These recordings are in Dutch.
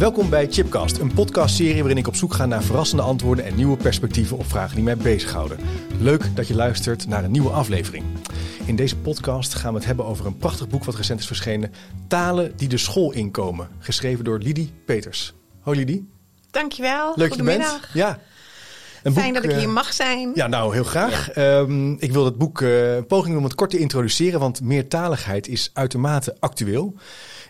Welkom bij Chipcast, een podcastserie waarin ik op zoek ga naar verrassende antwoorden en nieuwe perspectieven op vragen die mij bezighouden. Leuk dat je luistert naar een nieuwe aflevering. In deze podcast gaan we het hebben over een prachtig boek wat recent is verschenen, Talen die de school inkomen, geschreven door Lidie Peters. Hoi Lidie. Dankjewel. Leuk dat je bent. Goedemiddag. Ja. Een Fijn boek, dat ik hier eh, mag zijn. Ja, nou, heel graag. Ehm, ik wil het boek eh, een poging doen om het kort te introduceren, want meertaligheid is uitermate actueel.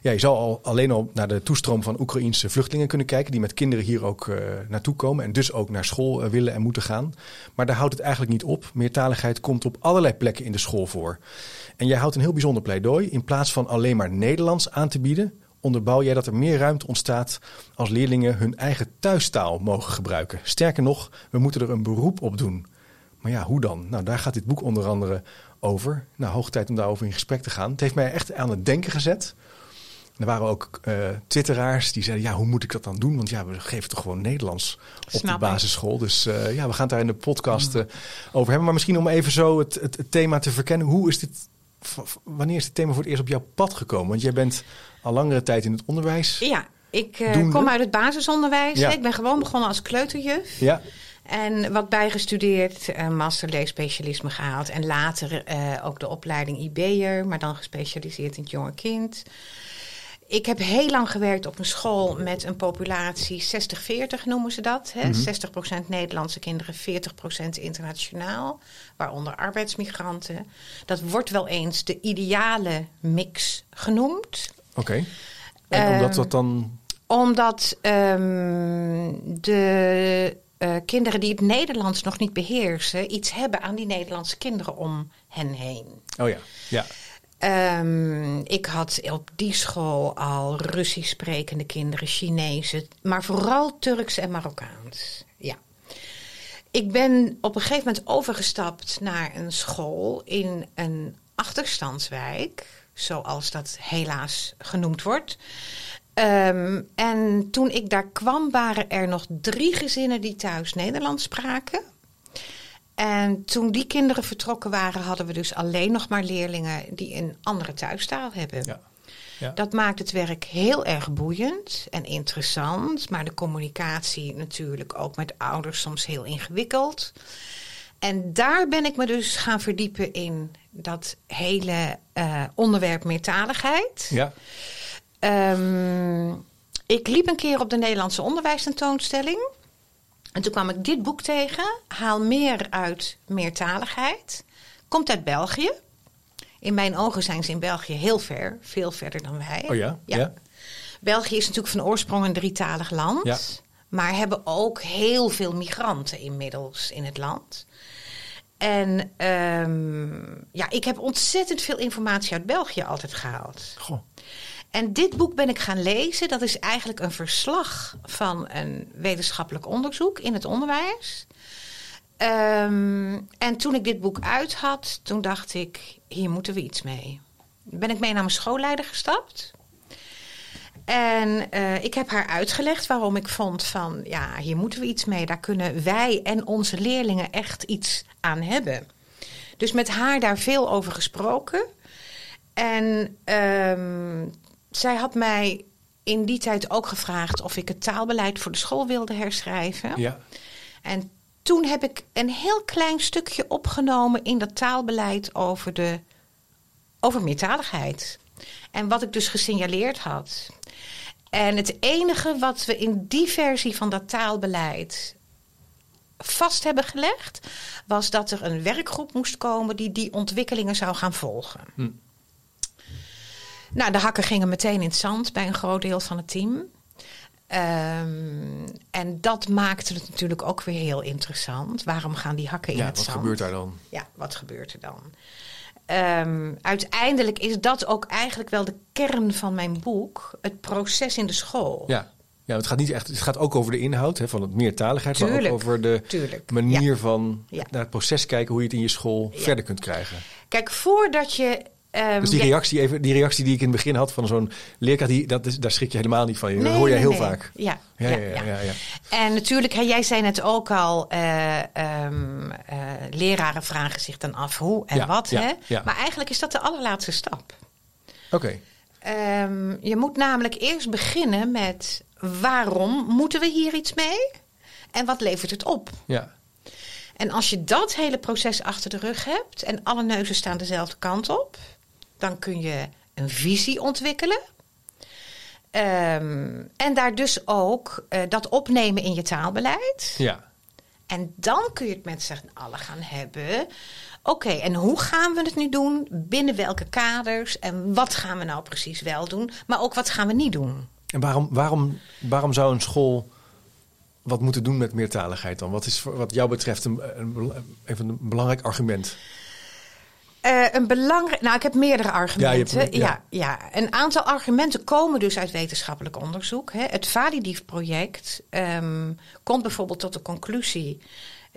Ja, je zal al, alleen al naar de toestroom van Oekraïense vluchtelingen kunnen kijken, die met kinderen hier ook eh, naartoe komen en dus ook naar school eh, willen en moeten gaan. Maar daar houdt het eigenlijk niet op. Meertaligheid komt op allerlei plekken in de school voor. En jij houdt een heel bijzonder pleidooi. In plaats van alleen maar Nederlands aan te bieden, onderbouw jij dat er meer ruimte ontstaat als leerlingen hun eigen thuistaal mogen gebruiken. Sterker nog, we moeten er een beroep op doen. Maar ja, hoe dan? Nou, daar gaat dit boek onder andere over. Nou, hoog tijd om daarover in gesprek te gaan. Het heeft mij echt aan het denken gezet. Er waren ook eh, twitteraars die zeiden, ja, hoe moet ik dat dan doen? Want ja, we geven toch gewoon Nederlands op Snap de ik. basisschool. Dus eh, ja, we gaan het daar in de podcast eh, over hebben. Maar misschien om even zo het, het, het thema te verkennen. Hoe is dit, wanneer is dit thema voor het eerst op jouw pad gekomen? Want jij bent al langere tijd in het onderwijs. Ja, ik kom uit het basisonderwijs. Ja. Ik ben gewoon begonnen als kleuterjuf. Ja, En wat bijgestudeerd, een master leesspecialisme gehaald. En later ook de opleiding IB'er, maar dan gespecialiseerd in het jonge kind. Ik heb heel lang gewerkt op een school met een populatie 60-40 noemen ze dat. Hè? 60% Nederlandse kinderen, 40% internationaal, waaronder arbeidsmigranten. Dat wordt wel eens de ideale mix genoemd. oké. En omdat Ehm, dat dan... Omdat ehm, de eh, kinderen die het Nederlands nog niet beheersen, iets hebben aan die Nederlandse kinderen om hen heen. Oh ja, ja. Ehm, ik had op die school al Russisch sprekende kinderen, Chinezen, maar vooral Turks en Marokkaans. Ja. Ik ben op een gegeven moment overgestapt naar een school in een achterstandswijk, zoals dat helaas genoemd wordt. Ehm, en toen ik daar kwam, waren er nog drie gezinnen die thuis Nederlands spraken. En toen die kinderen vertrokken waren, hadden we dus alleen nog maar leerlingen die een andere thuistaal hebben. ja. Ja. Dat maakt het werk heel erg boeiend en interessant, maar de communicatie natuurlijk ook met ouders soms heel ingewikkeld. En daar ben ik me dus gaan verdiepen in dat hele eh, onderwerp meertaligheid. ja. Ehm, ik liep een keer op de Nederlandse onderwijstentoonstelling. En toen kwam ik dit boek tegen. Haal meer uit meertaligheid. Komt uit België. In mijn ogen zijn ze in België heel ver. Veel verder dan wij. Oh ja? Ja. België is natuurlijk van oorsprong een drietalig land. Ja. Maar hebben ook heel veel migranten inmiddels in het land. En ehm, ja, ik heb ontzettend veel informatie uit België altijd gehaald. Goh. En dit boek ben ik gaan lezen. Dat is eigenlijk een verslag van een wetenschappelijk onderzoek in het onderwijs. Ehm, en toen ik dit boek uit had, toen dacht ik, hier moeten we iets mee. Ben ik mee naar mijn schoolleider gestapt. En eh, ik heb haar uitgelegd waarom ik vond van, ja, hier moeten we iets mee. Daar kunnen wij en onze leerlingen echt iets aan hebben. Dus met haar daar veel over gesproken. En ehm, zij had mij in die tijd ook gevraagd of ik het taalbeleid voor de school wilde herschrijven. Ja. En toen heb ik een heel klein stukje opgenomen in dat taalbeleid over, de, over meertaligheid. En wat ik dus gesignaleerd had. En het enige wat we in die versie van dat taalbeleid vast hebben gelegd, was dat er een werkgroep moest komen die die ontwikkelingen zou gaan volgen. Hm. Nou, de hakken gingen meteen in het zand bij een groot deel van het team. Ehm, en dat maakte het natuurlijk ook weer heel interessant. Waarom gaan die hakken in Ja, het wat zand? gebeurt daar dan? Ja, wat gebeurt er dan? ehm, uiteindelijk is dat ook eigenlijk wel de kern van mijn boek. Het proces in de school. Ja. Ja, het gaat niet echt. Het gaat ook over de inhoud hè, van het meertaligheid, maar Tuurlijk, ook over de tuurlijk, manier van Ja. naar het proces kijken hoe je het in je school verder kunt krijgen. Kijk, voordat je. Ehm, Dus die reactie, even, die reactie die ik in het begin had van zo'n leerkracht, die, dat is, daar schrik je helemaal niet van. dat hoor je nee, heel nee. vaak. Ja, Ja, ja, ja, ja. En natuurlijk, hè, jij zei net ook al, eh, ehm, eh, leraren vragen zich dan af hoe en wat. hè? Maar eigenlijk is dat de allerlaatste stap. Oké. Ehm, je moet namelijk eerst beginnen met waarom moeten we hier iets mee? En wat levert het op? Ja. En als je dat hele proces achter de rug hebt en alle neuzen staan dezelfde kant op, dan kun je een visie ontwikkelen. Ehm, en daar dus ook eh, dat opnemen in je taalbeleid. Ja. En dan kun je het met z'n allen gaan hebben. Oké, en hoe gaan we het nu doen? Binnen welke kaders? En wat gaan we nou precies wel doen? Maar ook wat gaan we niet doen? En waarom, waarom, waarom zou een school wat moeten doen met meertaligheid dan? Wat is voor, wat jou betreft een, een, even een belangrijk argument? Eh, een belangrijk. Nou, ik heb meerdere argumenten. Ja, ja, een aantal argumenten komen dus uit wetenschappelijk onderzoek. Hè. Het Validief-project ehm, komt bijvoorbeeld tot de conclusie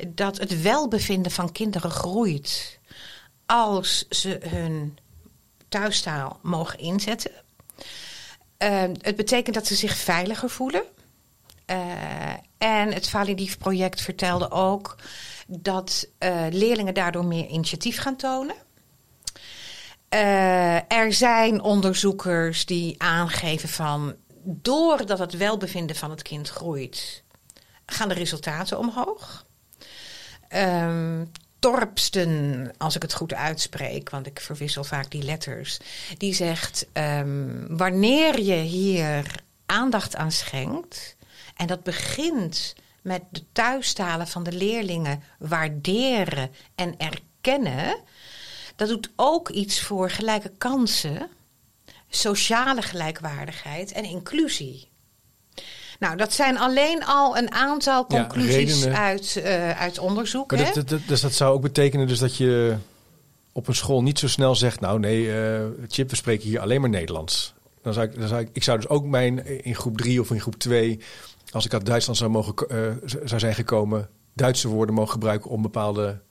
dat het welbevinden van kinderen groeit als ze hun thuistaal mogen inzetten. Ehm, het betekent dat ze zich veiliger voelen. Eh, en het Validief-project vertelde ook dat eh, leerlingen daardoor meer initiatief gaan tonen. Eh, er zijn onderzoekers die aangeven van doordat het welbevinden van het kind groeit, gaan de resultaten omhoog. Ehm, Torpsten, als ik het goed uitspreek, want ik verwissel vaak die letters, die zegt: ehm, wanneer je hier aandacht aan schenkt, en dat begint met de thuistalen van de leerlingen waarderen en erkennen, dat doet ook iets voor gelijke kansen, sociale gelijkwaardigheid en inclusie. Nou, dat zijn alleen al een aantal conclusies uit, eh, uit onderzoek. Maar hè? dat, dat, dat- dus dat zou ook betekenen dus dat je op een school niet zo snel zegt... nou nee, eh, Chip, we spreken hier alleen maar Nederlands. Dan zou ik, dan zou ik, ik zou dus ook mijn in groep drie of in groep twee... als ik uit Duitsland zou, mogen, eh, zou zijn gekomen... Duitse woorden mogen gebruiken om bepaalde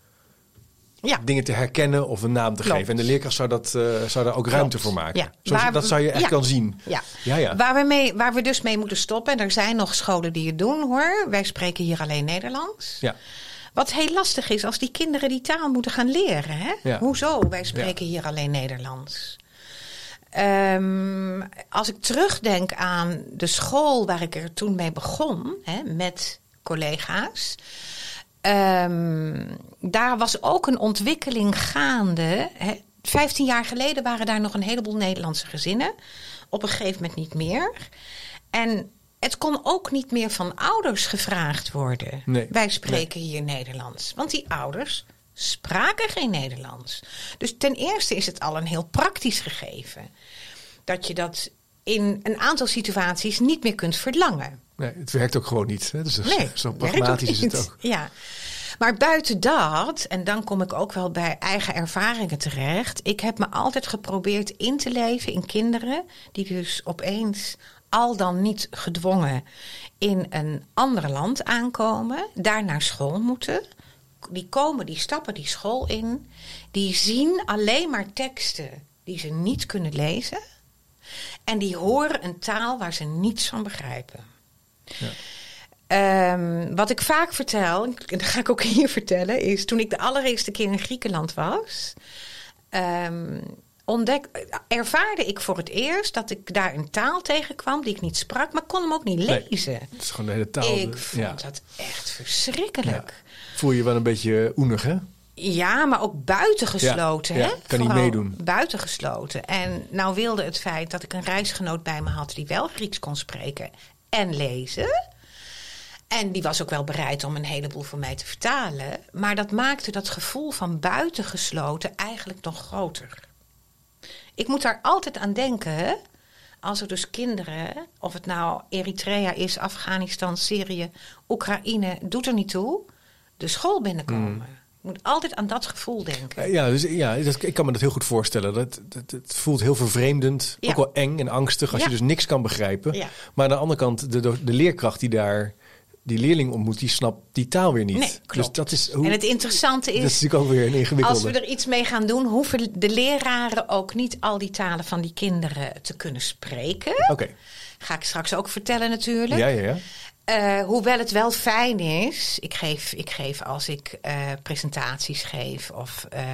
ja. dingen te herkennen of een naam te Klopt. geven. En de leerkracht zou, dat, eh, zou daar ook ruimte voor maken. Ja. Waar- dat zou je echt ja. kan zien. Ja. Ja, ja. Waar, we mee, waar we dus mee moeten stoppen, en er zijn nog scholen die het doen hoor. Wij spreken hier alleen Nederlands. Ja. Wat heel lastig is als die kinderen die taal moeten gaan leren. Hè? Ja. Hoezo? Wij spreken hier alleen Nederlands. Ehm, als ik terugdenk aan de school waar ik er toen mee begon, hè, met collega's. Ehm, daar was ook een ontwikkeling gaande. Hè. Vijftien jaar geleden waren daar nog een heleboel Nederlandse gezinnen. Op een gegeven moment niet meer. En het kon ook niet meer van ouders gevraagd worden. Nee. Wij spreken hier Nederlands. Want die ouders spraken geen Nederlands. Dus ten eerste is het al een heel praktisch gegeven. Dat je dat in een aantal situaties niet meer kunt verlangen. Nee, het werkt ook gewoon niet. Hè? Dus zo- Nee, zo werkt pragmatisch is het ook. Ja. Maar buiten dat, en dan kom ik ook wel bij eigen ervaringen terecht. Ik heb me altijd geprobeerd in te leven in kinderen die dus opeens al dan niet gedwongen in een ander land aankomen, daar naar school moeten. Die komen, die stappen die school in, die zien alleen maar teksten die ze niet kunnen lezen. En die horen een taal waar ze niets van begrijpen. Ehm, wat ik vaak vertel, en dat ga ik ook hier vertellen, is toen ik de allereerste keer in Griekenland was, ontdek, ervaarde ik voor het eerst dat ik daar een taal tegenkwam die ik niet sprak, maar kon hem ook niet Nee. lezen. Het is gewoon de hele taal. ik vond ja. dat echt verschrikkelijk. Voel je je wel een beetje oenig, hè? Ja, maar ook buitengesloten. Ja, ja, hè? kan niet meedoen. Buitengesloten. En nou wilde het feit dat ik een reisgenoot bij me had die wel Grieks kon spreken en lezen. En die was ook wel bereid om een heleboel voor mij te vertalen. Maar dat maakte dat gevoel van buitengesloten eigenlijk nog groter. Ik moet daar altijd aan denken. Als er dus kinderen, of het nou Eritrea is, Afghanistan, Syrië, Oekraïne, doet er niet toe, de school binnenkomen. Je moet altijd aan dat gevoel denken. Eh, Ja, dus, ja dat, ik kan me dat heel goed voorstellen. Dat, dat, het voelt heel vervreemdend, Ja. ook wel eng en angstig als Ja. je dus niks kan begrijpen. Ja. Maar aan de andere kant, de, de leerkracht die daar die leerling ontmoet, die snapt die taal weer niet. Nee, dus klopt. dat is, hoe, En het interessante dat is is, natuurlijk ook weer een ingewikkelde. als we er iets mee gaan doen, hoeven de leraren ook niet al die talen van die kinderen te kunnen spreken. Oké, Ga ik straks ook vertellen natuurlijk. ja, ja, ja. Eh, hoewel het wel fijn is, ik geef, ik geef als ik eh, presentaties geef of eh,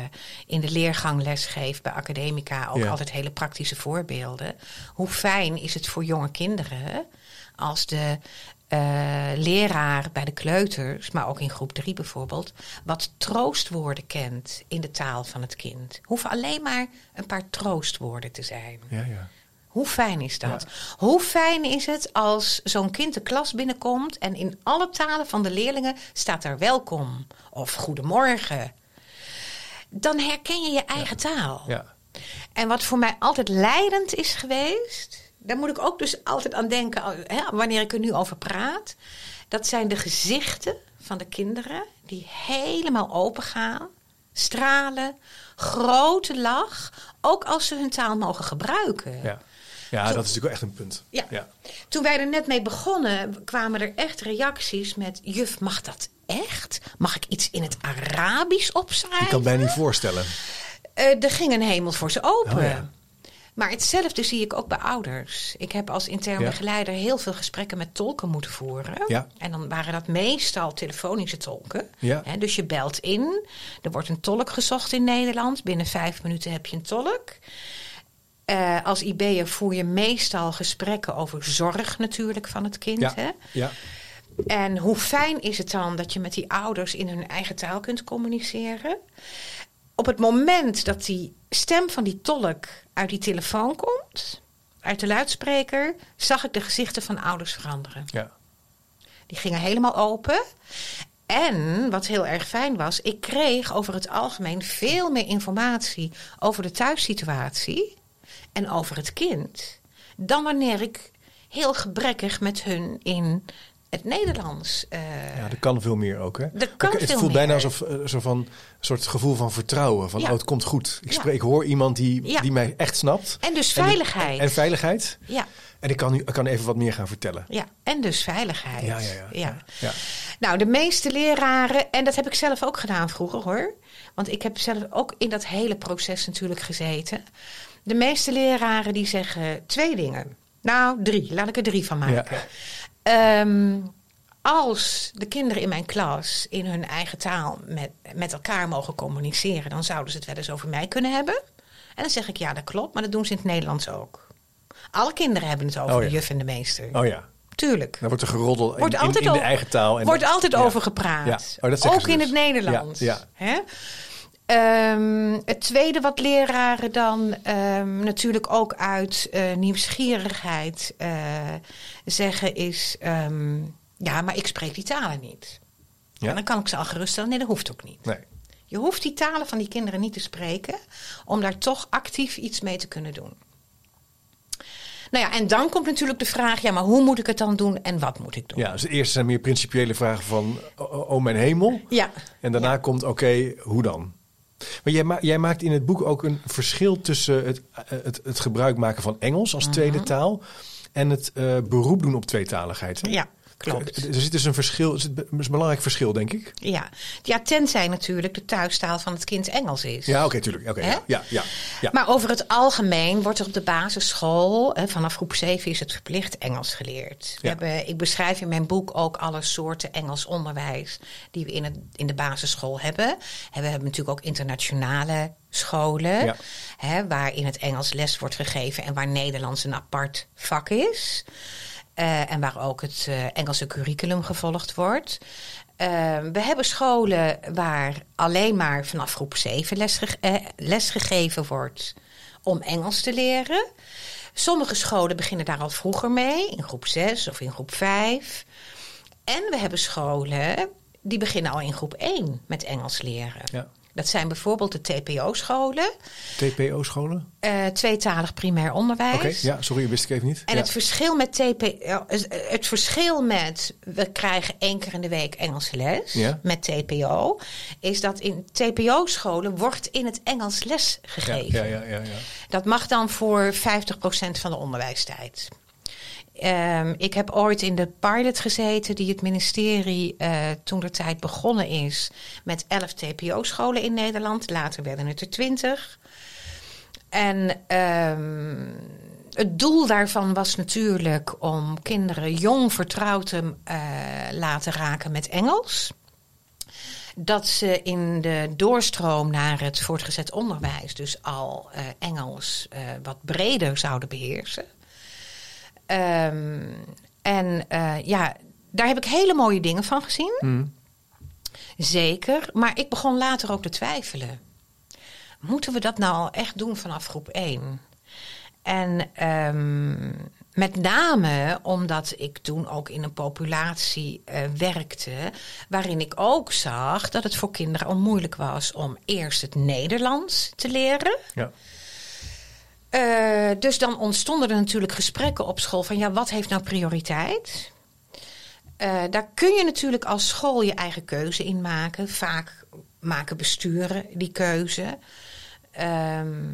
in de leergang les geef bij Academica ook Ja. altijd hele praktische voorbeelden. Hoe fijn is het voor jonge kinderen als de leraar bij de kleuters, maar ook in groep 3 bijvoorbeeld, wat troostwoorden kent in de taal van het kind. Hoeven alleen maar een paar troostwoorden te zijn. ja, ja. Hoe fijn is dat? Hoe fijn is het als zo'n kind de klas binnenkomt en in alle talen van de leerlingen staat er welkom of goedemorgen. Dan herken je je eigen taal. ja. En wat voor mij altijd leidend is geweest, daar moet ik ook dus altijd aan denken hè, wanneer ik er nu over praat. Dat zijn de gezichten van de kinderen die helemaal open gaan, stralen, grote lach, ook als ze hun taal mogen gebruiken. ja. Ja, dat is natuurlijk wel echt een punt. Ja. ja. Toen wij er net mee begonnen, kwamen er echt reacties met: Juf, mag dat echt? Mag ik iets in het Arabisch opschrijven? Ik kan mij niet voorstellen. Eh, er ging een hemel voor ze open. Oh, ja. Maar hetzelfde zie ik ook bij ouders. Ik heb als intern Ja. begeleider heel veel gesprekken met tolken moeten voeren. Ja. En dan waren dat meestal telefonische tolken. Ja. Dus je belt in. Er wordt een tolk gezocht in Nederland. Binnen vijf minuten heb je een tolk. Eh, als IB'er voer je meestal gesprekken over zorg natuurlijk van het kind. Ja. Hè? Ja. En hoe fijn is het dan dat je met die ouders in hun eigen taal kunt communiceren? Op het moment dat die stem van die tolk uit die telefoon komt, uit de luidspreker, zag ik de gezichten van ouders veranderen. ja. Die gingen helemaal open. En wat heel erg fijn was, ik kreeg over het algemeen veel meer informatie over de thuissituatie en over het kind. Dan wanneer ik heel gebrekkig met hun in het Nederlands. eh, Ja, er kan veel meer ook. Hè? Er kan het voelt bijna alsof eh, zo van, een soort gevoel van vertrouwen. Van, Ja. oh, het komt goed. Ik, Ja. spreek, ik hoor iemand die, Ja. die mij echt snapt. En dus En- veiligheid. En, veiligheid. ja, En ik kan, nu, ik kan even wat meer gaan vertellen. ja, en dus veiligheid. Ja. ja. Ja. Nou, de meeste leraren, en dat heb ik zelf ook gedaan vroeger hoor. Want ik heb zelf ook in dat hele proces natuurlijk gezeten. De meeste leraren die zeggen twee dingen. Nou, drie. Laat ik er drie van maken. Ehm, als de kinderen in mijn klas in hun eigen taal met, met elkaar mogen communiceren, dan zouden ze het wel eens over mij kunnen hebben. En dan zeg ik ja, dat klopt, maar dat doen ze in het Nederlands ook. Alle kinderen hebben het over Oh ja. de juf en de meester. Oh ja, Tuurlijk. dan wordt er geroddeld in, Wordt in, altijd in de over- eigen taal. En Wordt altijd ja. over gepraat. Ja. Oh, dat Ook in dus. het Nederlands. Ja, Hè? Ehm, het tweede wat leraren dan ehm, natuurlijk ook uit eh, nieuwsgierigheid eh, zeggen is... ehm, ja, maar ik spreek die talen niet. Ja? En dan kan ik ze al geruststellen, nee dat hoeft ook niet. Nee. Je hoeft die talen van die kinderen niet te spreken... om daar toch actief iets mee te kunnen doen. Nou ja, en dan komt natuurlijk de vraag... ja, maar hoe moet ik het dan doen en wat moet ik doen? Ja, dus de eerste zijn meer principiële vragen van, oh, oh mijn hemel. Ja. En daarna komt, oké, hoe dan? Maar jij, ma- jij maakt in het boek ook een verschil tussen het, eh, het, het gebruik maken van Engels als tweede taal en het eh, beroep doen op tweetaligheid. hè? Ja, klopt. Er zit dus een verschil, er zit een belangrijk verschil, denk ik. Ja. ja, tenzij natuurlijk de thuistaal van het kind Engels is. Ja, oké, tuurlijk. Oké, ja, ja, ja, ja. Maar over het algemeen wordt er op de basisschool, hè, vanaf groep 7 is het verplicht Engels geleerd. We Ja. hebben, ik beschrijf in mijn boek ook alle soorten Engels onderwijs die we in, het, in de basisschool hebben. En we hebben natuurlijk ook internationale scholen, Ja. hè, waarin het Engels les wordt gegeven en waar Nederlands een apart vak is. Eh, en waar ook het eh, Engelse curriculum gevolgd wordt. Eh, we hebben scholen waar alleen maar vanaf groep 7 les, eh, les gegeven wordt om Engels te leren. Sommige scholen beginnen daar al vroeger mee, in groep 6 of in groep 5. En we hebben scholen die beginnen al in groep 1 met Engels leren. Ja. Dat zijn bijvoorbeeld de TPO-scholen, TPO-scholen? eh, tweetalig primair onderwijs. Oké, ja, sorry, wist ik even niet. En ja. het verschil met TPO, het verschil met we krijgen één keer in de week Engelse les Ja. met TPO, is dat in TPO-scholen wordt in het Engels les ja, gegeven. ja, ja, ja, ja. Dat mag dan voor 50% van de onderwijstijd. Ehm, ik heb ooit in de pilot gezeten die het ministerie eh, toen de tijd begonnen is met 11 TPO-scholen in Nederland. Later werden het er 20. En ehm, het doel daarvan was natuurlijk om kinderen jong vertrouwd te eh, laten raken met Engels. Dat ze in de doorstroom naar het voortgezet onderwijs dus al eh, Engels wat breder zouden beheersen. Ehm, en eh, ja, daar heb ik hele mooie dingen van gezien. Mm. Zeker. Maar ik begon later ook te twijfelen. Moeten we dat nou al echt doen vanaf groep 1? En ehm, met name omdat ik toen ook in een populatie eh, werkte, waarin ik ook zag dat het voor kinderen al moeilijk was om eerst het Nederlands te leren. ja. Eh, dus dan ontstonden er natuurlijk gesprekken op school van ja, wat heeft nou prioriteit? Eh, daar kun je natuurlijk als school je eigen keuze in maken. Vaak maken besturen die keuze. Ehm,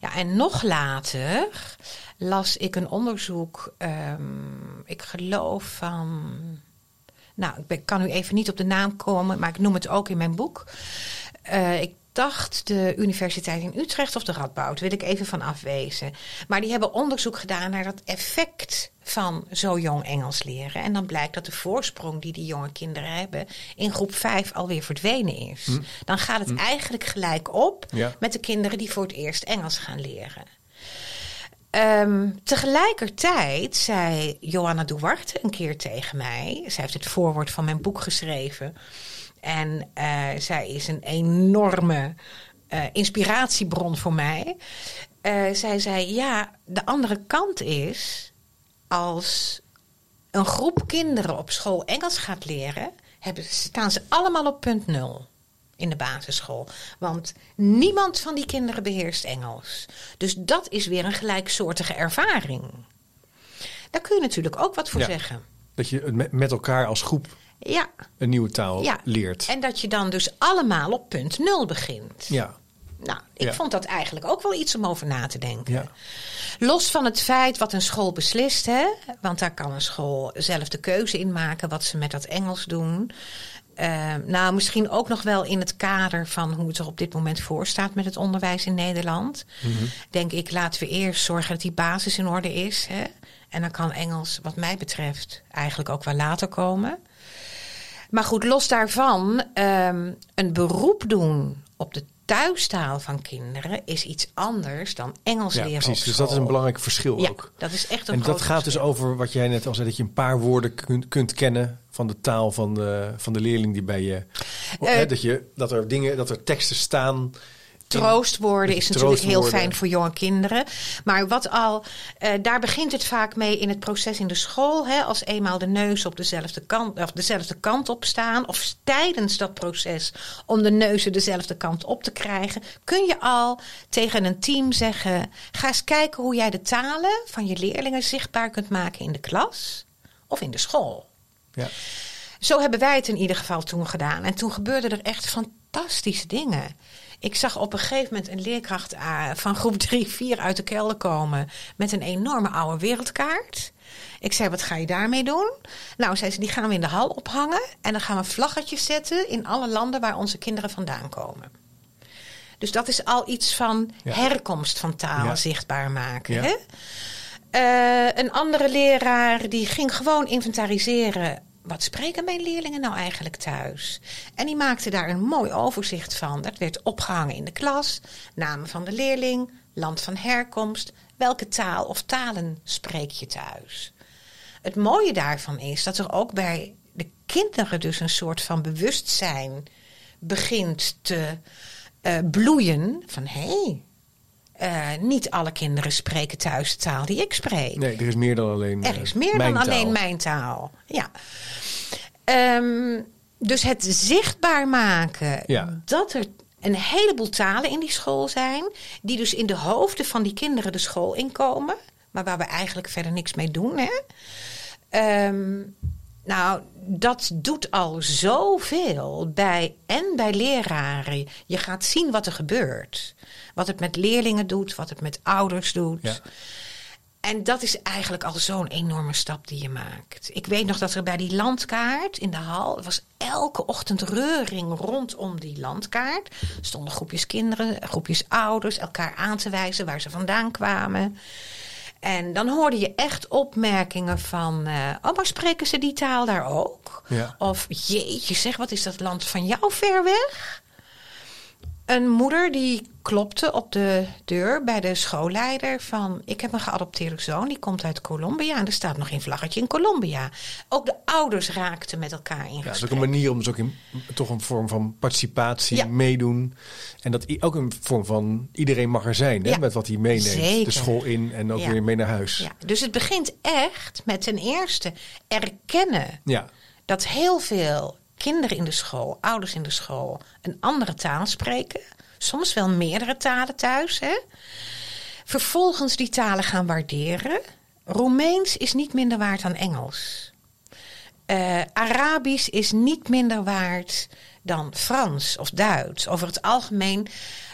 ja, en nog later las ik een onderzoek, ehm, ik geloof van. Nou, ik kan nu even niet op de naam komen, maar ik noem het ook in mijn boek. Eh, ik dacht de Universiteit in Utrecht of de Radboud, wil ik even van afwezen. Maar die hebben onderzoek gedaan naar dat effect van zo jong Engels leren. En dan blijkt dat de voorsprong die die jonge kinderen hebben in groep 5 alweer verdwenen is. Dan gaat het eigenlijk gelijk op Ja. met de kinderen die voor het eerst Engels gaan leren. Ehm, tegelijkertijd zei Johanna Duarte een keer tegen mij. Zij heeft het voorwoord van mijn boek geschreven. En eh, zij is een enorme eh, inspiratiebron voor mij. Eh, zij zei: Ja, de andere kant is. Als een groep kinderen op school Engels gaat leren, hebben, staan ze allemaal op punt nul in de basisschool. Want niemand van die kinderen beheerst Engels. Dus dat is weer een gelijksoortige ervaring. Daar kun je natuurlijk ook wat voor Ja. zeggen. Dat je met elkaar als groep Ja, een nieuwe taal ja. leert. En dat je dan dus allemaal op punt nul begint. Ja, Nou, ik Ja. vond dat eigenlijk ook wel iets om over na te denken. ja. Los van het feit wat een school beslist, hè, want daar kan een school zelf de keuze in maken wat ze met dat Engels doen. Eh, nou, misschien ook nog wel in het kader van hoe het er op dit moment voor staat met het onderwijs in Nederland. Denk ik, laten we eerst zorgen dat die basis in orde is. Hè? En dan kan Engels, wat mij betreft, eigenlijk ook wel later komen. Maar goed, los daarvan, ehm, een beroep doen op de thuistaal van kinderen is iets anders dan Engels ja leren precies. Dus dat is een belangrijk verschil Ja, ook. dat is echt een En dat gaat dus over wat jij net al zei, dat je een paar woorden kunt, kunt kennen van de taal van de, van de leerling die bij je. Hè, dat, je dat er dingen, dat er teksten staan. Troostwoorden Dat is natuurlijk heel fijn voor jonge kinderen. Maar wat al, eh, daar begint het vaak mee in het proces in de school. Hè, als eenmaal de neus op dezelfde kant, of dezelfde kant op staan. Of tijdens dat proces om de neuzen dezelfde kant op te krijgen. Kun je al tegen een team zeggen. Ga eens kijken hoe jij de talen van je leerlingen zichtbaar kunt maken in de klas of in de school. Ja. Zo hebben wij het in ieder geval toen gedaan. En toen gebeurden er echt fantastische dingen. Ik zag op een gegeven moment een leerkracht ah, van groep 3, 4 uit de kelder komen met een enorme oude wereldkaart. Ik zei, wat ga je daarmee doen? Nou, zei ze, die gaan we in de hal ophangen. En dan gaan we vlaggetjes zetten in alle landen waar onze kinderen vandaan komen. Dus dat is al iets van Ja. herkomst van taal Ja. zichtbaar maken. Ja. Hè? Eh, een andere leraar die ging gewoon inventariseren. Wat spreken mijn leerlingen nou eigenlijk thuis? En die maakte daar een mooi overzicht van. Dat werd opgehangen in de klas. Namen van de leerling, land van herkomst. Welke taal of talen spreek je thuis? Het mooie daarvan is dat er ook bij de kinderen dus een soort van bewustzijn begint te eh, bloeien. Van hé, hey, eh, niet alle kinderen spreken thuis de taal die ik spreek. Nee, er is meer dan alleen. Er eh, is meer mijn dan alleen taal. mijn taal. Ja. Ehm, dus het zichtbaar maken Ja. dat er een heleboel talen in die school zijn, die dus in de hoofden van die kinderen de school inkomen, maar waar we eigenlijk verder niks mee doen. Hè? Ehm, nou, dat doet al zoveel bij en bij leraren. Je gaat zien wat er gebeurt. Wat het met leerlingen doet, wat het met ouders doet. Ja. En dat is eigenlijk al zo'n enorme stap die je maakt. Ik weet nog dat er bij die landkaart in de hal... was elke ochtend reuring rondom die landkaart. Er stonden groepjes kinderen, groepjes ouders... elkaar aan te wijzen waar ze vandaan kwamen. En dan hoorde je echt opmerkingen van... eh, oh, maar spreken ze die taal daar ook? Ja. Of jeetje zeg, wat is dat land van jou ver weg? Een moeder die klopte op de deur bij de schoolleider van... ik heb een geadopteerde zoon, die komt uit Colombia... en er staat nog een vlaggetje in Colombia. Ook de ouders raakten met elkaar in Ja, dat is gesprek. ook een manier om dus ook in, toch een vorm van participatie, Ja. meedoen. En dat ook een vorm van iedereen mag er zijn, hè, Ja, met wat hij meeneemt. zeker. De school in en ook weer mee naar huis. Ja, dus het begint echt met ten eerste erkennen... Ja. dat heel veel kinderen in de school, ouders in de school, een andere taal spreken. Soms wel meerdere talen thuis. Hè? Vervolgens die talen gaan waarderen. Roemeens is niet minder waard dan Engels. Eh, Arabisch is niet minder waard dan Frans of Duits. Over het algemeen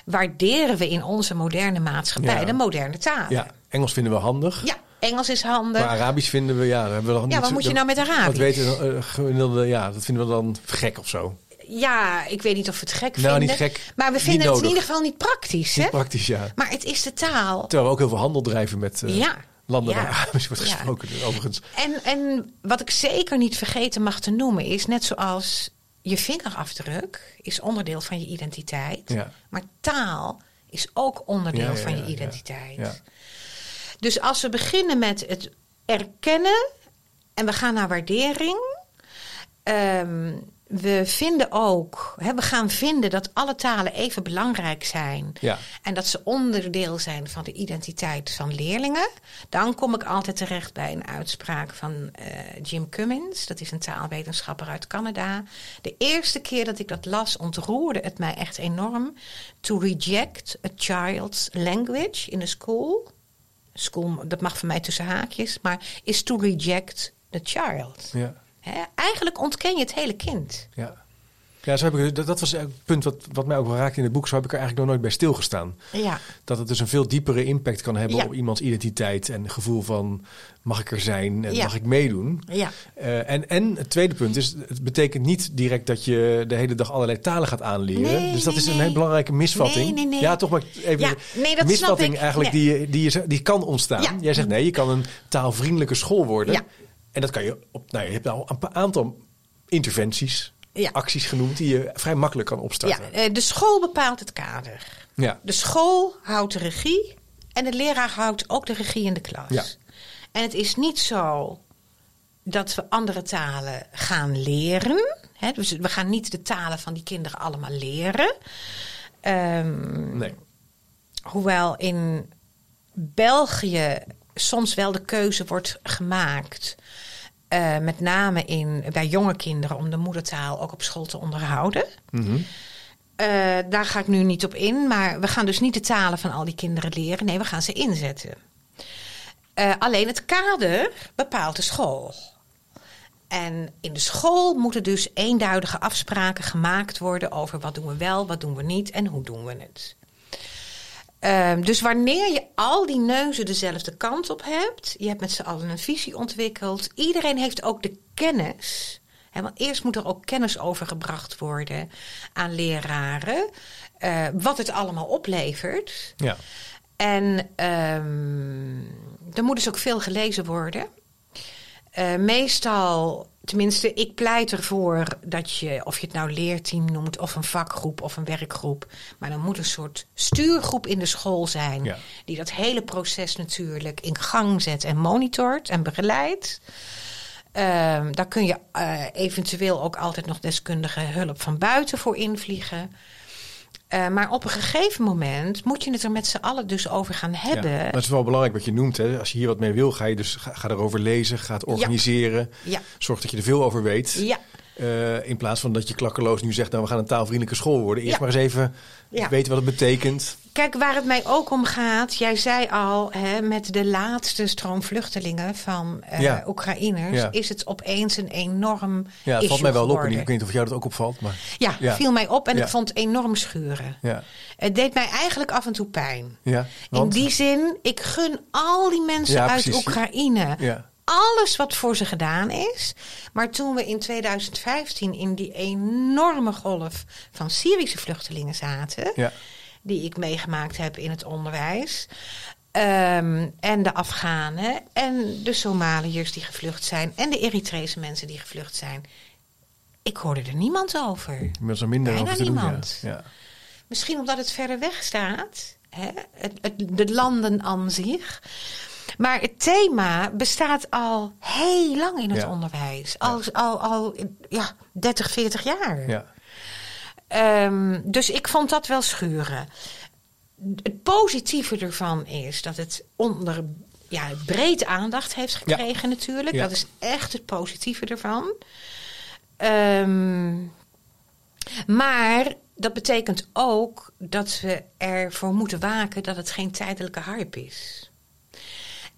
waarderen we in onze moderne maatschappij Ja. de moderne talen. ja, Engels vinden we handig. Ja, Engels is handig. Maar Arabisch vinden we, ja, hebben we nog Ja, niet wat moet je nou met Arabisch? Dat weten we, eh, gemiddelde, ja, dat vinden we dan gek of zo. Ja, ik weet niet of we het gek Nou, vinden. niet gek, Maar we vinden het in ieder geval niet praktisch. Hè? Niet praktisch, ja. Maar het is de taal. Terwijl we ook heel veel handel drijven met eh, Ja. landen Ja. waar Arabisch wordt Ja. gesproken. Dus overigens. En, en wat ik zeker niet vergeten mag te noemen is net zoals je vingerafdruk is onderdeel van je identiteit. Ja. Maar taal is ook onderdeel van ja, je ja. identiteit. Dus als we beginnen met het erkennen en we gaan naar waardering. ehm, we vinden ook, hè, we gaan vinden dat alle talen even belangrijk zijn. Ja. En dat ze onderdeel zijn van de identiteit van leerlingen. Dan kom ik altijd terecht bij een uitspraak van eh, Jim Cummins. Dat is een taalwetenschapper uit Canada. De eerste keer dat ik dat las, ontroerde het mij echt enorm. To reject a child's language in a school. School, dat mag voor mij tussen haakjes, maar is to reject the child. Ja. Eigenlijk ontken je het hele kind. Ja. Ja, zo heb ik, dat, dat was het punt wat, wat mij ook wel raakte in het boek. Zo heb ik er eigenlijk nog nooit bij stilgestaan. Ja. Dat het dus een veel diepere impact kan hebben Ja. op iemands identiteit en gevoel van mag ik er zijn en Ja. mag ik meedoen. Ja. Eh, en, en het tweede punt is, het betekent niet direct dat je de hele dag allerlei talen gaat aanleren. Nee, dus dat nee, is een nee. hele belangrijke misvatting. Nee, nee, nee. Ja, toch maar even Ja, nee, dat misvatting snap ik. eigenlijk die, die, je, die kan ontstaan. Ja. Jij zegt nee, je kan een taalvriendelijke school worden. Ja. En dat kan je op, nou, je hebt al een aantal interventies, Ja. acties genoemd die je vrij makkelijk kan Ja, opstarten. eh, de school bepaalt het kader. Ja. De school houdt de regie en de leraar houdt ook de regie in de klas. Ja. En het is niet zo dat we andere talen gaan leren. Hè? Dus we gaan niet de talen van die kinderen allemaal leren. Ehm, Nee. Hoewel in België soms wel de keuze wordt gemaakt. Eh, met name in, bij jonge kinderen om de moedertaal ook op school te onderhouden. Mhm. Eh, daar ga ik nu niet op in. Maar we gaan dus niet de talen van al die kinderen leren. Nee, we gaan ze inzetten. Eh, alleen het kader bepaalt de school. En in de school moeten dus eenduidige afspraken gemaakt worden over wat doen we wel, wat doen we niet en hoe doen we het. Ehm, dus wanneer je al die neuzen dezelfde kant op hebt, je hebt met z'n allen een visie ontwikkeld, iedereen heeft ook de kennis. Want eerst moet er ook kennis overgebracht worden aan leraren, eh, wat het allemaal oplevert. Ja. En ehm, er moet dus ook veel gelezen worden. Eh, meestal, tenminste, ik pleit ervoor dat je, of je het nou leerteam noemt, of een vakgroep of een werkgroep, maar er moet een soort stuurgroep in de school zijn, Ja. die dat hele proces natuurlijk in gang zet en monitort en begeleidt. Ehm, daar kun je eh, eventueel ook altijd nog deskundige hulp van buiten voor invliegen. Eh, maar op een gegeven moment moet je het er met z'n allen dus over gaan hebben. Ja, dat is wel belangrijk wat je noemt. Hè. Als je hier wat mee wil, ga je dus ga, ga erover lezen, ga het organiseren. Ja. Zorg dat je er veel over weet. Ja. Eh, in plaats van dat je klakkeloos nu zegt, nou we gaan een taalvriendelijke school worden. Eerst Ja. maar eens even Ja. weten wat het betekent. Kijk, waar het mij ook om gaat, jij zei al, hè, met de laatste stroom vluchtelingen van eh, Ja. Oekraïners, is het opeens een enorm. Ja, het valt mij wel op. En ik weet niet of jou dat ook opvalt. Maar Ja, viel mij op en ik vond het enorm schuren. ja, Het deed mij eigenlijk af en toe pijn. ja. Want, In die zin, ik gun al die mensen uit. Oekraïne ja, alles wat voor ze gedaan is. Maar toen we in 2015 in die enorme golf van Syrische vluchtelingen zaten, ja, die ik meegemaakt heb in het onderwijs. ehm, en de Afghanen en de Somaliërs die gevlucht zijn en de Eritrese mensen die gevlucht zijn. Ik hoorde er niemand over. inmiddels er minder Bijna over te doen. Ja. niemand. Ja. Misschien omdat het verder weg staat. Hè? Het, het, de landen aan zich. Maar het thema bestaat al heel lang in het Ja. onderwijs. Al, al, al ja, 30, 40 jaar. Ja. Ehm, dus ik vond dat wel schuren. Het positieve ervan is dat het onder ja, breed aandacht heeft gekregen natuurlijk. Ja. Dat is echt het positieve ervan. Ehm, maar dat betekent ook dat we ervoor moeten waken dat het geen tijdelijke hype is.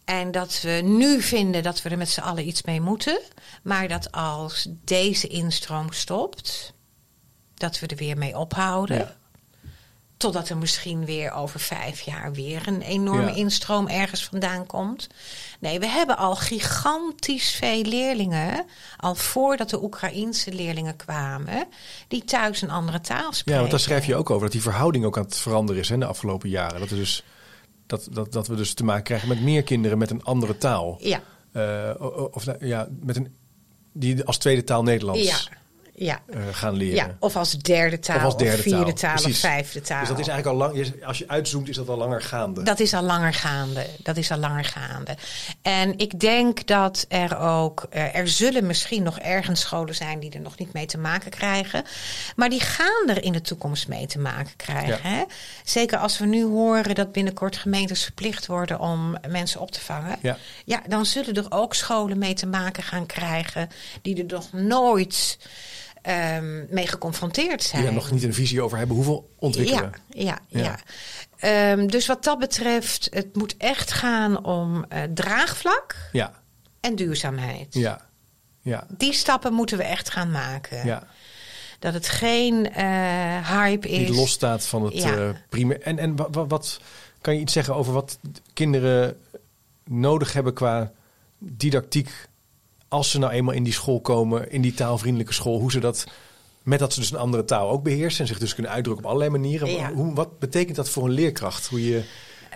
En dat we nu vinden dat we er met z'n allen iets mee moeten. Maar dat als deze instroom stopt, dat we er weer mee ophouden. Ja. Totdat er misschien weer over vijf jaar weer een enorme Ja. instroom ergens vandaan komt. Nee, we hebben al gigantisch veel leerlingen, al voordat de Oekraïense leerlingen kwamen, die thuis een andere taal spreken. ja, want daar schrijf je ook over dat die verhouding ook aan het veranderen is hè, de afgelopen jaren. Dat, we dus, dat, dat, dat we dus te maken krijgen met meer kinderen met een andere taal. Ja, Eh, of nou, ja, met een, die als tweede taal Nederlands. Ja, ja. eh, gaan leren. Ja, of als derde taal, Of als derde vierde taal, taal, of vijfde taal. Dus dat is eigenlijk al lang, als je uitzoomt, is dat al langer gaande. Dat is al langer gaande. Dat is al langer gaande. En ik denk dat er ook. eh, er zullen misschien nog ergens scholen zijn die er nog niet mee te maken krijgen. Maar die gaan er in de toekomst mee te maken krijgen. Ja. Hè? Zeker als we nu horen dat binnenkort gemeentes verplicht worden om mensen op te vangen. Ja. Ja, dan zullen er ook scholen mee te maken gaan krijgen die er nog nooit ehm, mee geconfronteerd zijn. Die er nog niet een visie over hebben hoeveel ontwikkelen. Ja, ja, Ja. ja. Ehm, dus wat dat betreft, het moet echt gaan om eh, draagvlak Ja, en duurzaamheid. ja, ja, Die stappen moeten we echt gaan maken. ja. Dat het geen eh, hype is. Niet losstaat van het Ja. eh primair. En, en wa- wa- wat kan je iets zeggen over wat kinderen nodig hebben qua didactiek als ze nou eenmaal in die school komen, in die taalvriendelijke school, hoe ze dat met dat ze dus een andere taal ook beheersen en zich dus kunnen uitdrukken op allerlei manieren. Ja. Hoe, wat betekent dat voor een leerkracht? Hoe je,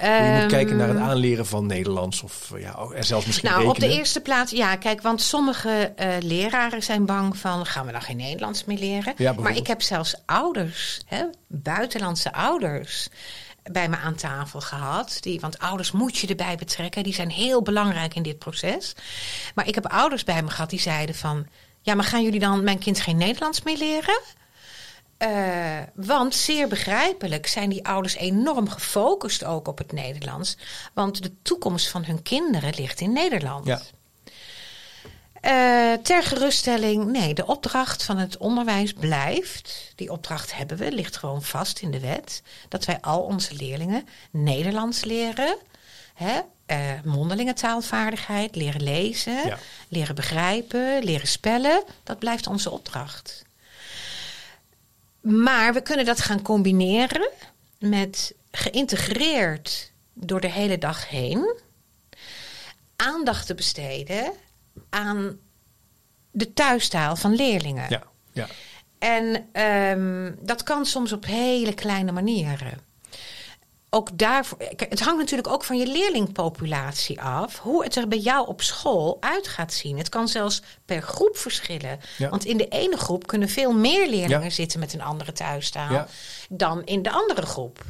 hoe je moet Ehm, kijken naar het aanleren van Nederlands of ja, en zelfs misschien Nou, op de eerste plaats, ja, kijk, want sommige eh, leraren zijn bang van, gaan we dan geen Nederlands meer leren? bijvoorbeeld. maar ik heb zelfs ouders, hè, buitenlandse ouders, bij me aan tafel gehad. Die, want ouders moet je erbij betrekken, die zijn heel belangrijk in dit proces. Maar ik heb ouders bij me gehad die zeiden van, ja, maar gaan jullie dan mijn kind geen Nederlands meer leren? Eh, want zeer begrijpelijk zijn die ouders enorm gefocust ook op het Nederlands. Want de toekomst van hun kinderen ligt in Nederland. Ja. Eh, ter geruststelling, nee, de opdracht van het onderwijs blijft. Die opdracht hebben we, ligt gewoon vast in de wet. Dat wij al onze leerlingen Nederlands leren. Hè? eh, mondelinge taalvaardigheid, leren lezen, Ja. leren begrijpen, leren spellen. Dat blijft onze opdracht. Maar we kunnen dat gaan combineren met geïntegreerd door de hele dag heen aandacht te besteden aan de thuistaal van leerlingen. Ja, ja, En ehm, dat kan soms op hele kleine manieren. Ook daarvoor, het hangt natuurlijk ook van je leerlingpopulatie af. Hoe het er bij jou op school uit gaat zien. Het kan zelfs per groep verschillen. Ja. Want in de ene groep kunnen veel meer leerlingen Ja. zitten met een andere thuistaal Ja. dan in de andere groep.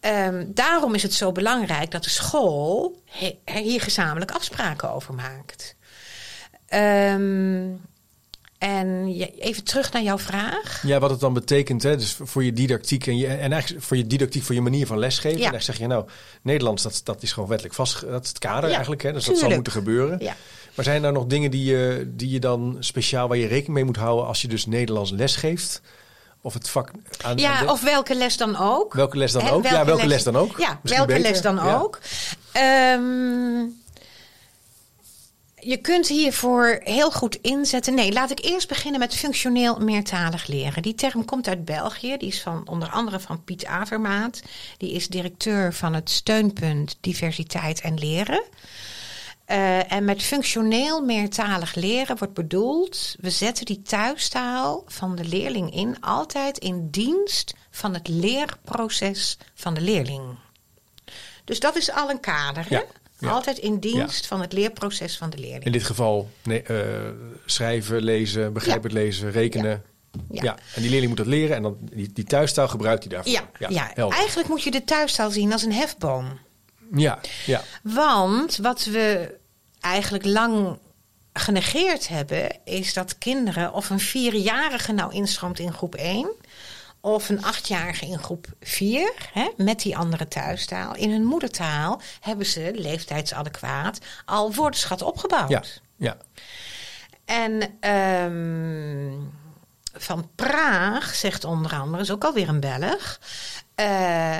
Ehm, daarom is het zo belangrijk dat de school he- er hier gezamenlijk afspraken over maakt. Ehm, en even terug naar jouw vraag. Ja, wat het dan betekent, hè, dus voor je didactiek en, je, en eigenlijk voor je didactiek, voor je manier van lesgeven. Ja. En dan zeg je nou, Nederlands, dat, dat is gewoon wettelijk vast, dat is het kader Ja, eigenlijk, hè, dus dat zal tuurlijk. moeten gebeuren. Ja. Maar zijn er nou nog dingen die je, die je dan speciaal waar je rekening mee moet houden als je dus Nederlands les geeft? Of het vak aan, Ja, aan de- of welke les dan ook. welke les dan ook? ja, welke les dan ook? Ja, Misschien welke beter. les dan ook. Ehm, je kunt hiervoor heel goed inzetten. Nee, laat ik eerst beginnen met functioneel meertalig leren. Die term komt uit België. Die is van onder andere van Piet Avermaat. Die is directeur van het steunpunt Diversiteit en Leren. Eh, en met functioneel meertalig leren wordt bedoeld, we zetten die thuistaal van de leerling in altijd in dienst van het leerproces van de leerling. Dus dat is al een kader. Hè? Ja. Altijd in dienst van het leerproces van de leerling. In dit geval nee, eh, schrijven, lezen, begrijpend lezen, rekenen. Ja. Ja. en die leerling moet dat leren en dan die, die thuistaal gebruikt hij daarvoor. Ja, ja, eigenlijk moet je de thuistaal zien als een hefboom. Ja, ja. Want wat we eigenlijk lang genegeerd hebben, is dat kinderen of een vierjarige nou instroomt in groep 1 of een achtjarige in groep 4, hè, met die andere thuistaal. In hun moedertaal hebben ze leeftijdsadequaat al woordenschat opgebouwd. Ja, ja. En ehm, Van Praag zegt onder andere, is ook alweer een Belg. eh,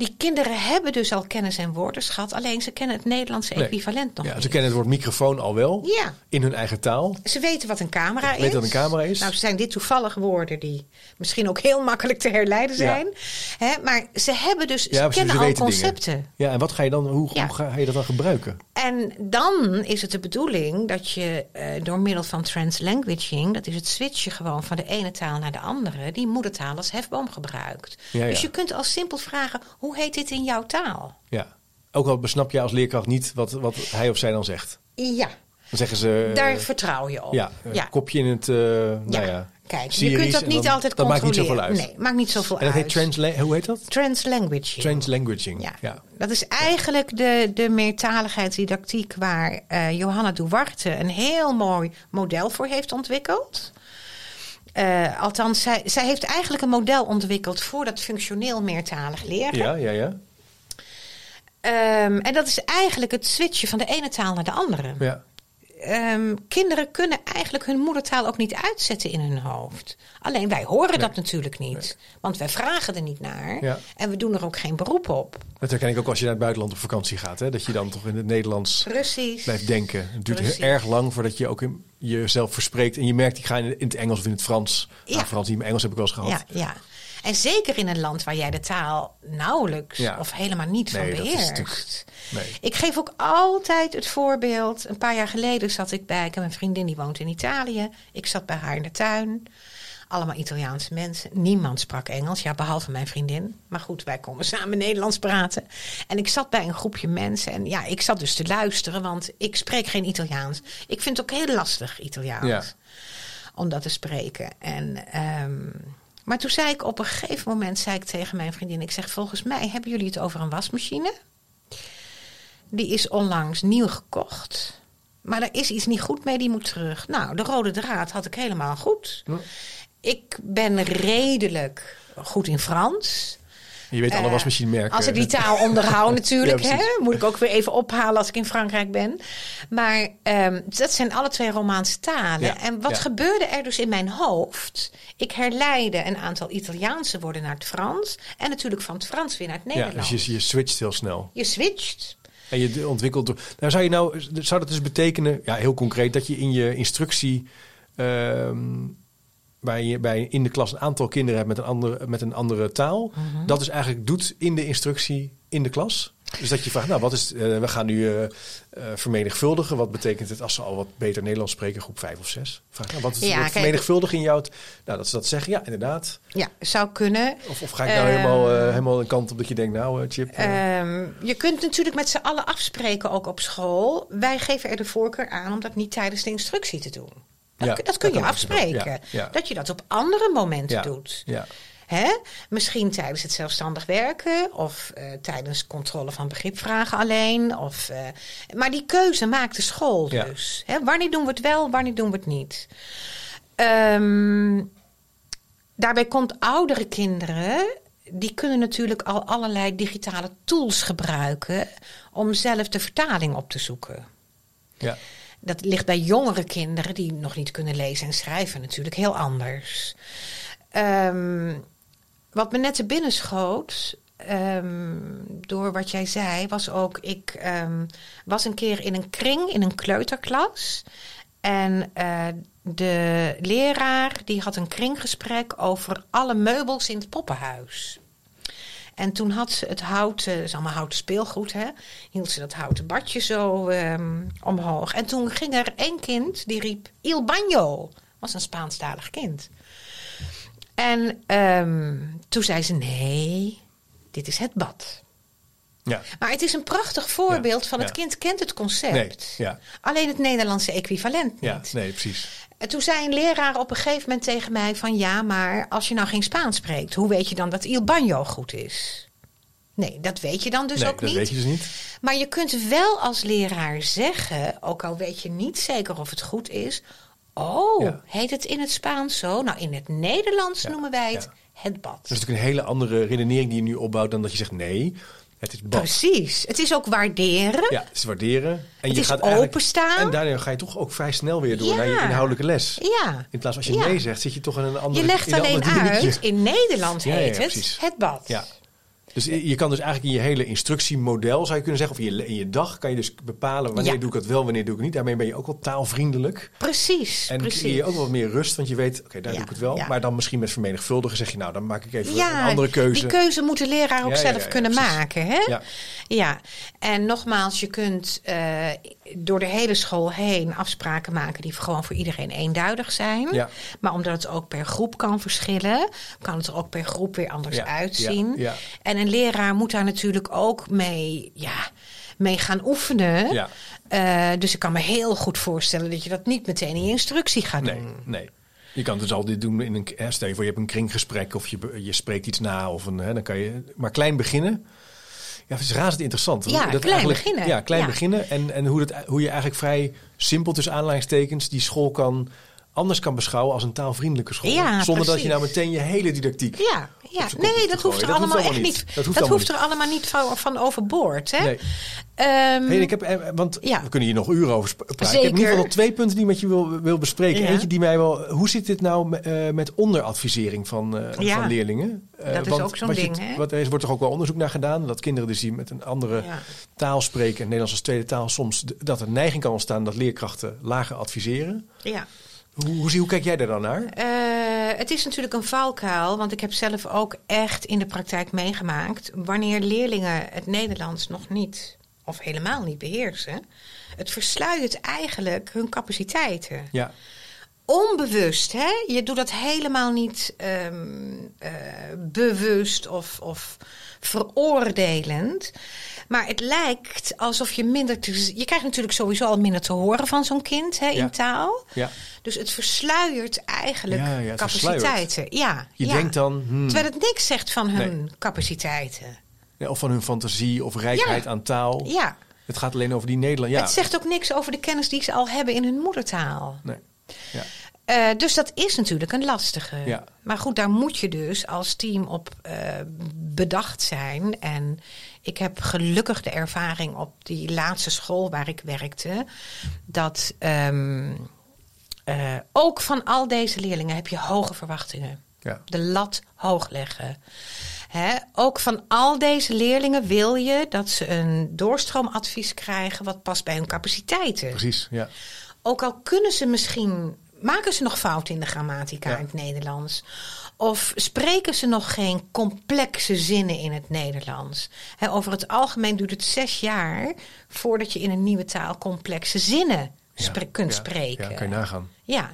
die kinderen hebben dus al kennis en woordenschat, alleen ze kennen het Nederlandse Nee. equivalent nog ja niet. ze kennen het woord microfoon al wel. Ja. In hun eigen taal. Ze weten wat een camera is. Weten wat een camera is. Nou, zijn dit toevallig woorden die misschien ook heel makkelijk te herleiden Ja. zijn. Hè, maar ze hebben dus, ze precies, kennen ze al concepten. Dingen. Ja, en wat ga je dan, hoe, Ja. hoe ga je dat dan gebruiken? En dan is het de bedoeling dat je eh, door middel van translanguaging, dat is het switchen gewoon van de ene taal naar de andere, die moedertaal als hefboom gebruikt. Ja, ja. Dus je kunt al simpel vragen: hoe heet dit in jouw taal? Ja. Ook al besnap je als leerkracht niet wat, wat hij of zij dan zegt. Ja, Dan zeggen ze... daar vertrouw je op. ja, een kopje in het... eh nou ja, Je kunt dat niet dan- altijd Dat maakt niet controleren. zoveel uit. Nee, maakt niet zoveel En dat uit. heet transla hoe heet dat? Translanguaging. Translanguaging. Ja. Ja. Dat is eigenlijk de, de meertaligheidsdidactiek waar eh, Johanna Duarte een heel mooi model voor heeft ontwikkeld. Eh, althans, zij, zij heeft eigenlijk een model ontwikkeld voor dat functioneel meertalig leren. Ja, ja, ja. Ehm, en dat is eigenlijk het switchen van de ene taal naar de andere. ja. Ehm, kinderen kunnen eigenlijk hun moedertaal ook niet uitzetten in hun hoofd. Alleen wij horen dat natuurlijk niet. Want wij vragen er niet naar. Ja. En we doen er ook geen beroep op. Dat herken ik ook als je naar het buitenland op vakantie gaat. Hè? Dat je dan toch in het Nederlands Precies. blijft denken. Het duurt Precies. heel erg lang voordat je ook in, jezelf verspreekt. En je merkt, ik ga in, in het Engels of in het Frans. Ja. Nou, Frans niet, maar Engels heb ik wel eens gehad. Ja, ja. En zeker in een land waar jij de taal nauwelijks Ja. of helemaal niet Nee, van dat is beheerst. natuurlijk- nee. Ik geef ook altijd het voorbeeld. Een paar jaar geleden zat ik bij, ik heb een vriendin die woont in Italië. Ik zat bij haar in de tuin. Allemaal Italiaanse mensen. Niemand sprak Engels, ja, behalve mijn vriendin. Maar goed, wij konden samen Nederlands praten. En ik zat bij een groepje mensen. En ja, ik zat dus te luisteren, want ik spreek geen Italiaans. Ik vind het ook heel lastig, Italiaans. Ja. Om dat te spreken. En, ehm, maar toen zei ik op een gegeven moment zei ik tegen mijn vriendin: Ik zeg, volgens mij hebben jullie het over een wasmachine. Die is onlangs nieuw gekocht. Maar er is iets niet goed mee, die moet terug. Nou, de rode draad had ik helemaal goed. Ik ben redelijk goed in Frans. Je weet alle Eh, wasmachinemerken. Als ik die taal onderhoud natuurlijk, Ja, hè, moet ik ook weer even ophalen als ik in Frankrijk ben. Maar ehm, dat zijn alle twee Romaanse talen. Ja, En wat ja. gebeurde er dus in mijn hoofd? Ik herleidde een aantal Italiaanse woorden naar het Frans. En natuurlijk van het Frans weer naar het Ja, Nederlands. dus je, je switcht heel snel. je switcht. En je ontwikkelt. door- Nou, zou je nou, zou dat dus betekenen, ja, heel concreet, dat je in je instructie. ehm, bij, je, bij in de klas een aantal kinderen hebt met een andere, met een andere taal. Mhm. Dat dus eigenlijk doet in de instructie in de klas. Dus dat je vraagt, nou, wat is. eh, we gaan nu eh, eh, vermenigvuldigen. Wat betekent het als ze al wat beter Nederlands spreken, groep 5 of 6? Vraag, nou, wat is Ja, kijk- vermenigvuldigen in jou? Nou, dat ze dat zeggen, ja, inderdaad. Ja, zou kunnen. Of, of ga ik nou Ehm, helemaal, eh, helemaal een kant op dat je denkt, nou, Chip. eh, Ehm, je kunt natuurlijk met z'n allen afspreken, ook op school. Wij geven er de voorkeur aan om dat niet tijdens de instructie te doen. Dat, Ja, dat dat kun je afspreken. Ja. Dat je dat op andere momenten doet. Ja. Hè? Misschien tijdens het zelfstandig werken of eh, tijdens controle van begripvragen alleen. Of, eh, maar die keuze maakt de school dus. Hè? Wanneer doen we het wel, wanneer doen we het niet? Ehm, daarbij komt oudere kinderen. Die kunnen natuurlijk al allerlei digitale tools gebruiken om zelf de vertaling op te zoeken. ja. Dat ligt bij jongere kinderen die nog niet kunnen lezen en schrijven natuurlijk heel anders. Ehm, wat me net te binnen schoot, ehm, door wat jij zei, was ook... Ik ehm, was een keer in een kring in een kleuterklas. En eh, de leraar die had een kringgesprek over alle meubels in het poppenhuis. En toen had ze het houten, dat is allemaal houten speelgoed, hè? Hield ze dat houten badje zo ehm, omhoog. En toen ging er één kind die riep: Il bagno. Was een Spaanstalig kind. En ehm, toen zei ze: Nee, dit is het bad. Ja. Maar het is een prachtig voorbeeld Ja, van het ja. kind kent het concept. Nee, ja. Alleen het Nederlandse equivalent niet. Ja, nee, precies. En toen zei een leraar op een gegeven moment tegen mij van... ja, maar als je nou geen Spaans spreekt... hoe weet je dan dat il baño goed is? Nee, dat weet je dan dus nee, ook dat niet. weet je dus niet. Maar je kunt wel als leraar zeggen... ook al weet je niet zeker of het goed is... oh, Ja. heet het in het Spaans zo? Nou, in het Nederlands Ja, noemen wij het ja. het bad. Dat is natuurlijk een hele andere redenering die je nu opbouwt dan dat je zegt nee, het is bad. Precies. Het is ook waarderen. Ja, het is waarderen. En Het je is gaat openstaan. En daardoor ga je toch ook vrij snel weer door Ja. naar je inhoudelijke les. Ja. In plaats van als je Ja. nee zegt, zit je toch in een andere Je legt alleen uit, in Nederland heet het het bad. Ja. Dus je kan dus eigenlijk in je hele instructiemodel, zou je kunnen zeggen, of in je, in je dag, kan je dus bepalen wanneer Ja. doe ik het wel, wanneer doe ik het niet. Daarmee ben je ook wel taalvriendelijk. Precies, En precies. creëer je ook wat meer rust, want je weet, oké, daar Ja, doe ik het wel. ja. Maar dan misschien met vermenigvuldigen zeg je, nou, dan maak ik even een andere keuze. die keuze moet de leraar ook zelf kunnen precies. maken. Hè? Ja. Ja, en nogmaals, je kunt eh, door de hele school heen afspraken maken die gewoon voor iedereen eenduidig zijn. Ja. Maar omdat het ook per groep kan verschillen, kan het er ook per groep weer anders uitzien. ja. En een leraar moet daar natuurlijk ook mee, ja, mee gaan oefenen. Ja. Eh, dus ik kan me heel goed voorstellen dat je dat niet meteen in je instructie gaat Nee, doen. nee. Je kan dus al dit doen in een hè, stel je voor je hebt een kringgesprek of je, je spreekt iets na of een hè, dan kan je maar klein beginnen. Ja, het is razend interessant. Ja, klein eigenlijk- beginnen. Ja, klein Ja. beginnen en, en hoe, dat, hoe je eigenlijk vrij simpel tussen aanleidingstekens die school kan anders kan beschouwen als een taalvriendelijke school. Ja, zonder dat je nou meteen je hele didactiek. Ja, ja. nee, dat hoeft er allemaal echt niet. Dat Dat hoeft er allemaal niet van, van overboord. Hè? Nee. Ehm, Hey, ik heb, eh, want Ja. we kunnen hier nog uren over praten. Ik heb in ieder geval nog twee punten die ik met je wil, wil bespreken. Ja. Eentje die mij wel. Hoe zit dit nou eh, met onderadvisering van, eh, Ja. van leerlingen? Dat is want ook zo'n je- ding, hè? Wat, er wordt toch ook wel onderzoek naar gedaan dat kinderen dus die met een andere taal spreken, en Nederlands als tweede taal, soms dat er neiging kan ontstaan dat leerkrachten lager adviseren. ja. Hoe, hoe, zie- hoe kijk jij daar dan naar? Eh, het is natuurlijk een valkuil, want ik heb zelf ook echt in de praktijk meegemaakt. Wanneer leerlingen het Nederlands nog niet of helemaal niet beheersen, het versluiert eigenlijk hun capaciteiten. Ja, onbewust, hè? Je doet dat helemaal niet ehm, eh, bewust of, of veroordelend. Maar het lijkt alsof je minder te. Je krijgt natuurlijk sowieso al minder te horen van zo'n kind hè, in Ja. taal. ja. Dus het versluiert eigenlijk Ja, ja, het capaciteiten. Ja, Je denkt dan, hmm, Terwijl het niks zegt van hun Nee. capaciteiten. ja, of van hun fantasie of rijkheid aan taal. Ja. Het gaat alleen over die Nederland. Ja, Het zegt ook niks over de kennis die ze al hebben in hun moedertaal. nee. Ja. Eh, dus dat is natuurlijk een lastige. Ja. Maar goed, daar moet je dus als team op eh, bedacht zijn. En ik heb gelukkig de ervaring op die laatste school waar ik werkte. Dat ehm, eh, ook van al deze leerlingen heb je hoge verwachtingen. Ja. De lat hoog leggen. Hè, ook van al deze leerlingen wil je dat ze een doorstroomadvies krijgen wat past bij hun capaciteiten. Precies, ja. Ook al kunnen ze misschien, maken ze nog fouten in de grammatica Ja. in het Nederlands. Of spreken ze nog geen complexe zinnen in het Nederlands. Over het algemeen duurt het zes jaar voordat je in een nieuwe taal complexe zinnen spre- Ja, kunt ja, spreken. Ja, kan je nagaan. Ja.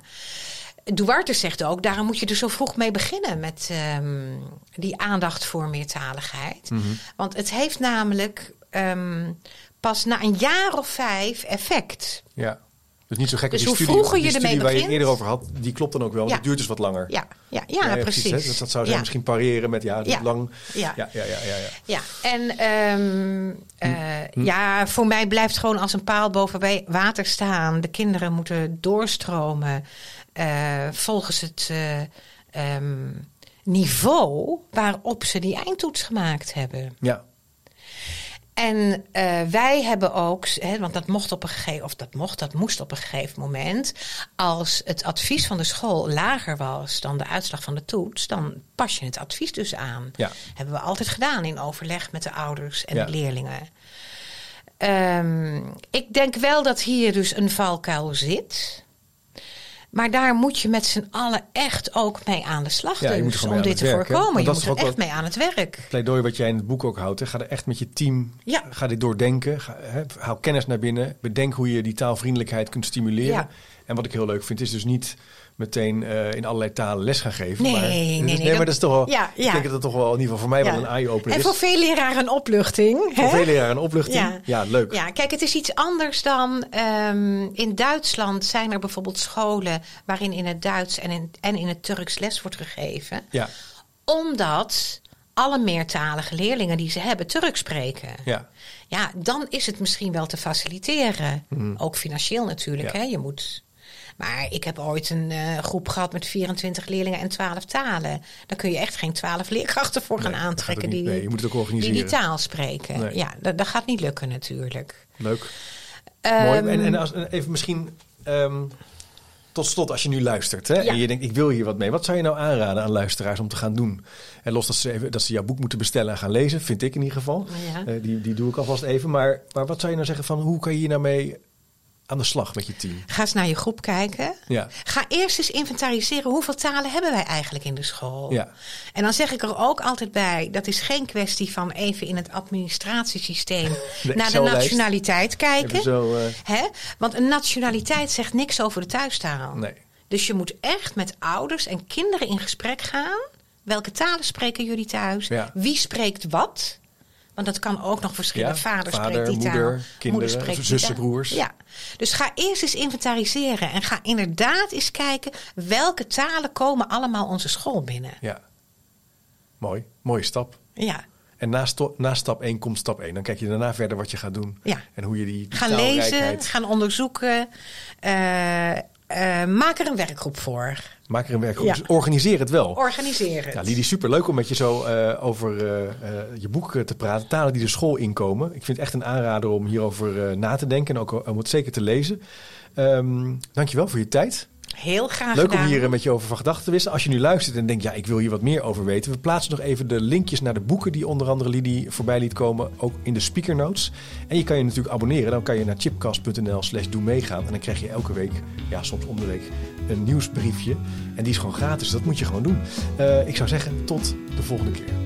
Duarte zegt ook, daarom moet je er zo vroeg mee beginnen met ehm, die aandacht voor meertaligheid. Mhm. Want het heeft namelijk ehm, pas na een jaar of vijf effect. Ja. Dus niet zo gek Dus die hoe studie, vroeger die je ermee studie waar je begint- eerder over had, die klopt dan ook wel. Ja. Het duurt dus wat langer. Ja, ja, ja, precies. Dus dat zou zijn misschien pareren met ja, het Ja. lang. Ja. Ja, ja, ja, ja, en ehm, eh, Hm. ja, voor mij blijft gewoon als een paal boven water staan. De kinderen moeten doorstromen eh, volgens het eh, ehm, niveau waarop ze die eindtoets gemaakt hebben. Ja. En uh, wij hebben ook, hè, want dat mocht op een gegeven of dat mocht, dat moest op een gegeven moment. Als het advies van de school lager was dan de uitslag van de toets, dan pas je het advies dus aan. Ja. Hebben we altijd gedaan in overleg met de ouders en Ja. de leerlingen. Ehm, ik denk wel dat hier dus een valkuil zit. Maar daar moet je met z'n allen echt ook mee aan de slag. Ja, je moet dus, om dit te het werk, voorkomen. Je moet er ook echt mee aan het werk. pleidooi wat jij in het boek ook houdt. Hè? Ga er echt met je team, Ja. ga dit doordenken. Ga, hè, haal kennis naar binnen. Bedenk hoe je die taalvriendelijkheid kunt stimuleren. Ja. En wat ik heel leuk vind, is dus niet meteen eh, in allerlei talen les gaan geven. Nee, maar, nee, dus- nee, maar dat- is toch wel, Ja, ik denk dat dat toch wel in ieder geval voor mij wel een eye-opener En is. voor veel leraren een opluchting. Voor hè? veel leraren een opluchting. Ja, leuk. Ja, kijk, het is iets anders dan ehm, in Duitsland zijn er bijvoorbeeld scholen waarin in het Duits en in, en in het Turks les wordt gegeven. Ja, Omdat alle meertalige leerlingen die ze hebben Turks spreken. ja. Ja, dan is het misschien wel te faciliteren. Ook financieel natuurlijk. Ja. Hè? Je moet. Maar ik heb ooit een eh, groep gehad met 24 leerlingen en 12 talen. Daar kun je echt geen 12 leerkrachten voor gaan Nee, aantrekken die, Nee, je moet het ook die organiseren. die taal spreken. Nee. Ja, dat, dat gaat niet lukken natuurlijk. Leuk. Ehm, Mooi. En, en als, even misschien ehm, tot slot, als je nu luistert hè, Ja. en je denkt, ik wil hier wat mee. Wat zou je nou aanraden aan luisteraars om te gaan doen? En los dat ze, even, dat ze jouw boek moeten bestellen en gaan lezen, vind ik in ieder geval. Ja. Eh, die, die doe ik alvast even. Maar, maar wat zou je nou zeggen van, hoe kan je hier nou mee aan de slag met je team? Ga eens naar je groep kijken. Ja. Ga eerst eens inventariseren hoeveel talen hebben wij eigenlijk in de school. Ja. En dan zeg ik er ook altijd bij: dat is geen kwestie van even in het administratiesysteem naar de nationaliteit kijken. zo, eh, Hè? Want een nationaliteit zegt niks over de thuistaal. nee. Dus je moet echt met ouders en kinderen in gesprek gaan. Welke talen spreken jullie thuis? Ja. Wie spreekt wat? Want dat kan ook nog verschillen. Ja, Vader, vader, spreekt die moeder, taal. kinderen, spreekt die zussen, broers. Ja. Dus ga eerst eens inventariseren. En ga inderdaad eens kijken welke talen komen allemaal onze school binnen. Ja. Mooi. Mooie stap. Ja. En na, na stap 1 komt stap 1. Dan kijk je daarna verder wat je gaat doen. Ja. En hoe je die, die Gaan lezen, gaan onderzoeken. Eh, eh, maak er een werkgroep voor. Maak er een werkgroep. Ja. Dus organiseer het wel. Organiseer het. Ja, Lidie, superleuk om met je zo eh, over eh, eh, je boek te praten. Talen die de school inkomen. Ik vind het echt een aanrader om hierover na te denken. En ook om het zeker te lezen. Ehm dankjewel voor je tijd. Heel graag Leuk om hier eh, met je over van gedachten te wisselen. Als je nu luistert en denkt, ja, ik wil hier wat meer over weten. We plaatsen nog even de linkjes naar de boeken die onder andere Lidie voorbij liet komen. Ook in de speaker notes. En je kan je natuurlijk abonneren. Dan kan je naar chipcast.nl slash doe meegaan. En dan krijg je elke week, ja, soms om de week, een nieuwsbriefje. En die is gewoon gratis. Dat moet je gewoon doen. Eh, ik zou zeggen, tot de volgende keer.